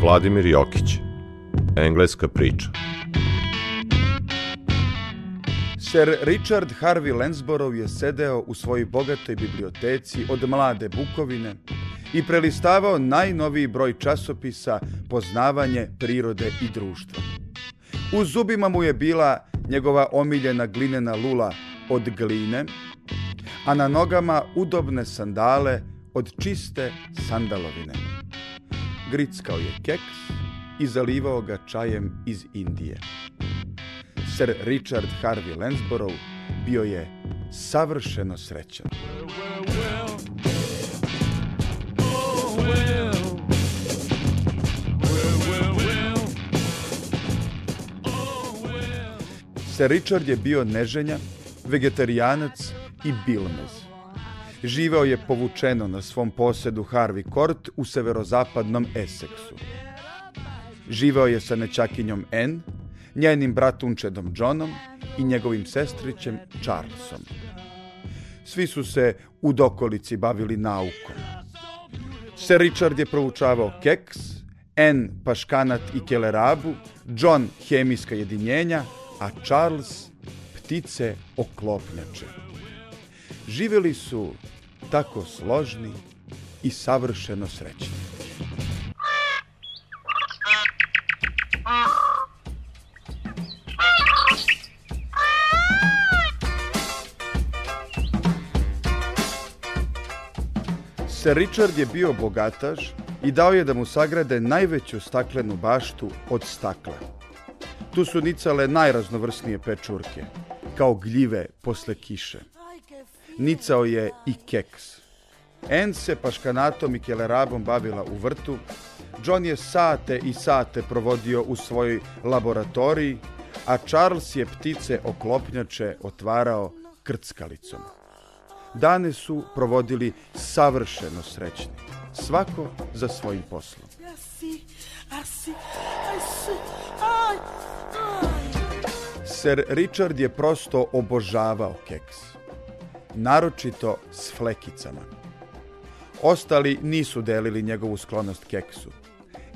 Vladimir Jokić Engleska priča Sir Richard Harvey Lansborough je sedeo u svojoj bogatoj biblioteci od mlade Bukovine i prelistavao najnoviji broj časopisa Poznavanje prirode i društva. U zubima mu je bila njegova omiljena glinena lula od gline, a na nogama udobne sandale od čiste sandalovine. Grickao je keks i zalivao ga čajem iz Indije. Sir Richard Harvey Lansborough bio je savršeno srećan. Sir Richard je bio neženja, vegetarijanac i bilmez. Živeo je povučeno na svom posedu Harvey Court u severozapadnom Essexu. Živeo je sa nečakinjom Anne, njenim bratunčedom Johnom i njegovim sestrićem Charlesom. Svi su se u dokolici bavili naukom. Sir Richard je proučavao keks, Anne paškanat i kelerabu, John hemijska jedinjenja, a Charles ptice oklopnjače. Živeli su tako složni i savršeno srećni. Sir Richard je bio bogataš i dao je da mu sagrade najveću staklenu baštu od stakla. Tu su nicale najraznovrsnije pečurke, kao gljive posle kiše. Nicao je i keks. En se paškanatom i kelerabom bavila u vrtu, John je sate i sate provodio u svojoj laboratoriji, a Charles je ptice oklopnjače otvarao krckalicom. Dane su provodili savršeno srećni, svako za svojim poslom. Sir Richard je prosto obožavao keks, naročito s flekicama. Ostali nisu delili njegovu sklonost keksu.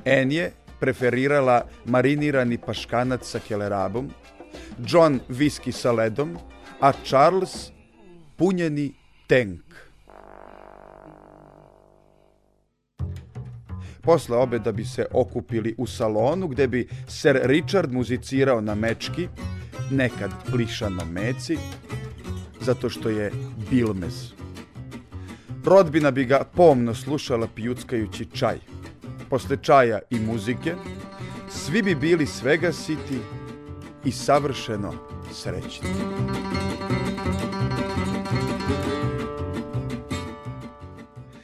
En je preferirala marinirani paškanac sa kelerabom, John viski sa ledom, a Charles punjeni tenk. Posle obeda bi se okupili u salonu gde bi Sir Richard muzicirao na mečki, nekad plišan na meci, zato što je bilmez. Rodbina bi ga pomno slušala pijuckajući čaj. Posle čaja i muzike, svi bi bili svega siti i savršeno srećni.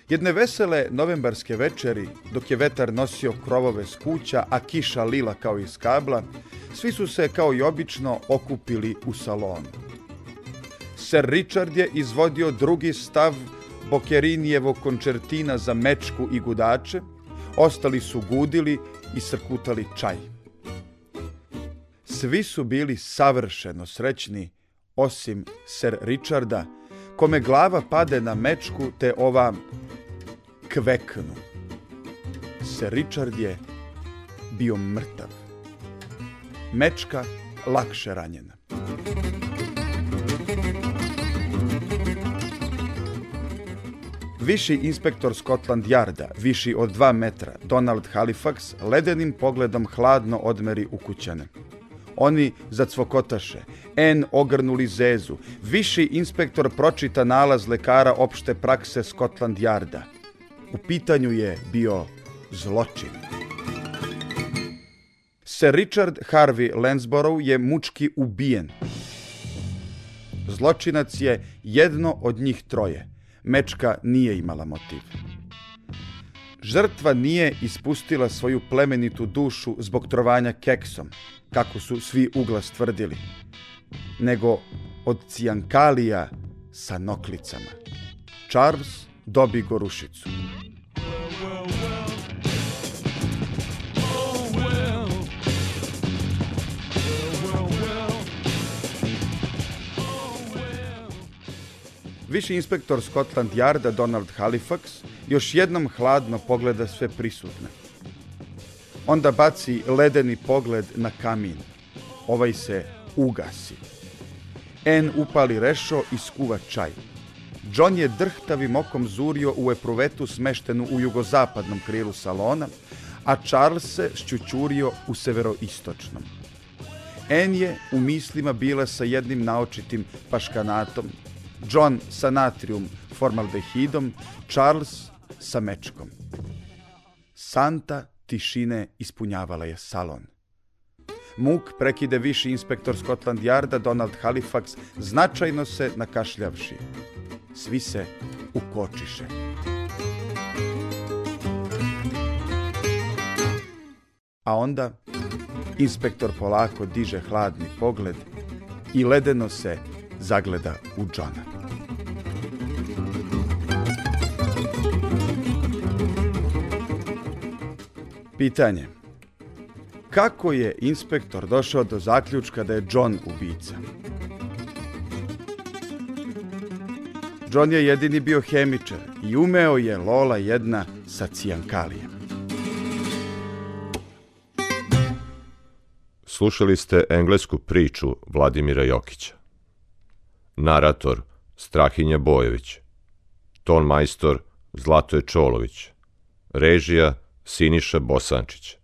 Jedne vesele novembarske večeri, dok je vetar nosio krovove s kuća, a kiša lila kao iz kabla, svi su se kao i obično okupili u salonu. Sir Richard je izvodio drugi stav Bokerinijevog končertina za mečku i gudače, ostali su gudili i srkutali čaj. Svi su bili savršeno srećni, osim Sir Richarda, kome glava pade na mečku te ova kveknu. Sir Richard je bio mrtav. Mečka lakše ranjena. Viši inspektor Scotland Yarda, viši od dva metra, Donald Halifax, ledenim pogledom hladno odmeri ukućane. Oni zacvokotaše, N ogrnuli zezu. Viši inspektor pročita nalaz lekara opšte prakse Scotland Yarda. U pitanju je bio zločin. Sir Richard Harvey Lansborough je mučki ubijen. Zločinac je jedno od njih troje. Mečka nije imala motiv. Žrtva nije ispustila svoju plemenitu dušu zbog trovanja keksom, kako su svi uglas tvrdili, nego od cijankalija sa noklicama. Charles dobi gorušicu. Viši inspektor Scotland Yarda Donald Halifax još jednom hladno pogleda sve prisutne. Onda baci ledeni pogled na kamin. Ovaj se ugasi. En upali rešo i skuva čaj. John je drhtavim okom zurio u epruvetu smeštenu u jugozapadnom krilu salona, a Charles se šćućurio u severoistočnom. En je u mislima bila sa jednim naočitim paškanatom, John sa natrium formaldehidom, Charles sa mečkom. Santa tišine ispunjavala je salon. Muk prekide viši inspektor Scotland Yarda Donald Halifax značajno se nakašljavši. Svi se ukočiše. A onda inspektor polako diže hladni pogled i ledeno se zagleda u Johna. Pitanje. Kako je inspektor došao do zaključka da je John ubica? John je jedini bio hemičar i umeo je Lola jedna sa cijankalijem. Slušali ste englesku priču Vladimira Jokića. Narator Strahinja Bojević. Ton majstor Zlatoje Čolović. Režija Siniša Bosančić.